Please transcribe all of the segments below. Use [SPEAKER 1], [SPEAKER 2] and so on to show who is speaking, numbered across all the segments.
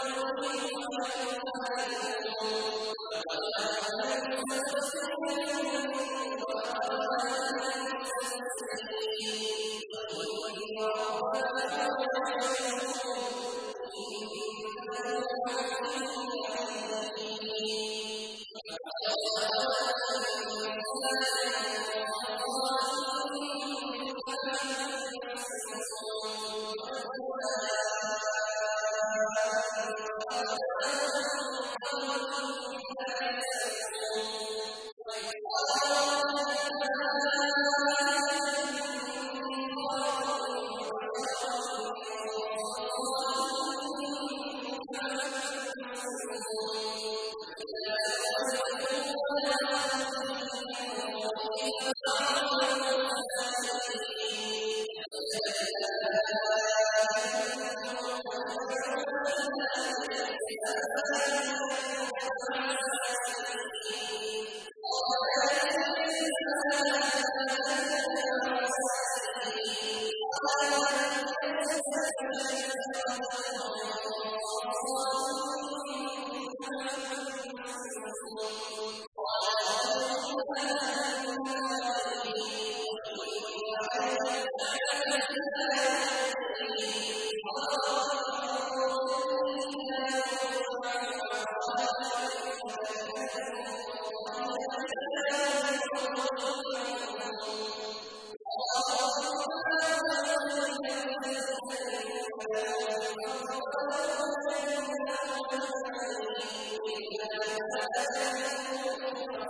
[SPEAKER 1] وَنُرِيهِ آيَاتِنَا وَإِنَّا لَنَحْنُ الْمَسْبُوقُونَ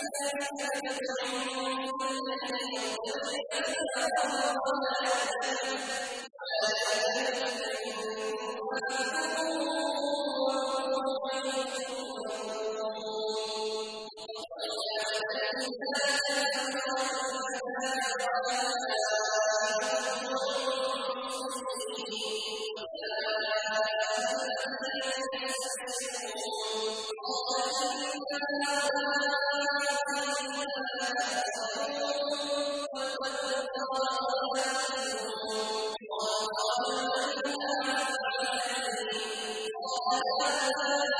[SPEAKER 1] Thank you. قَالُوا وَجَدْنَا آبَاءَنَا قَالَ آبَاؤُنَا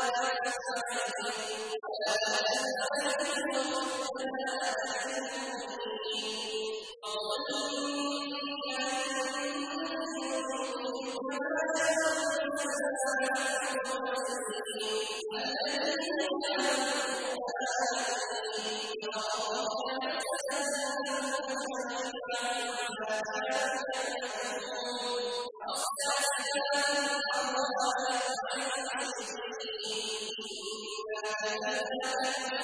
[SPEAKER 1] إِلَّا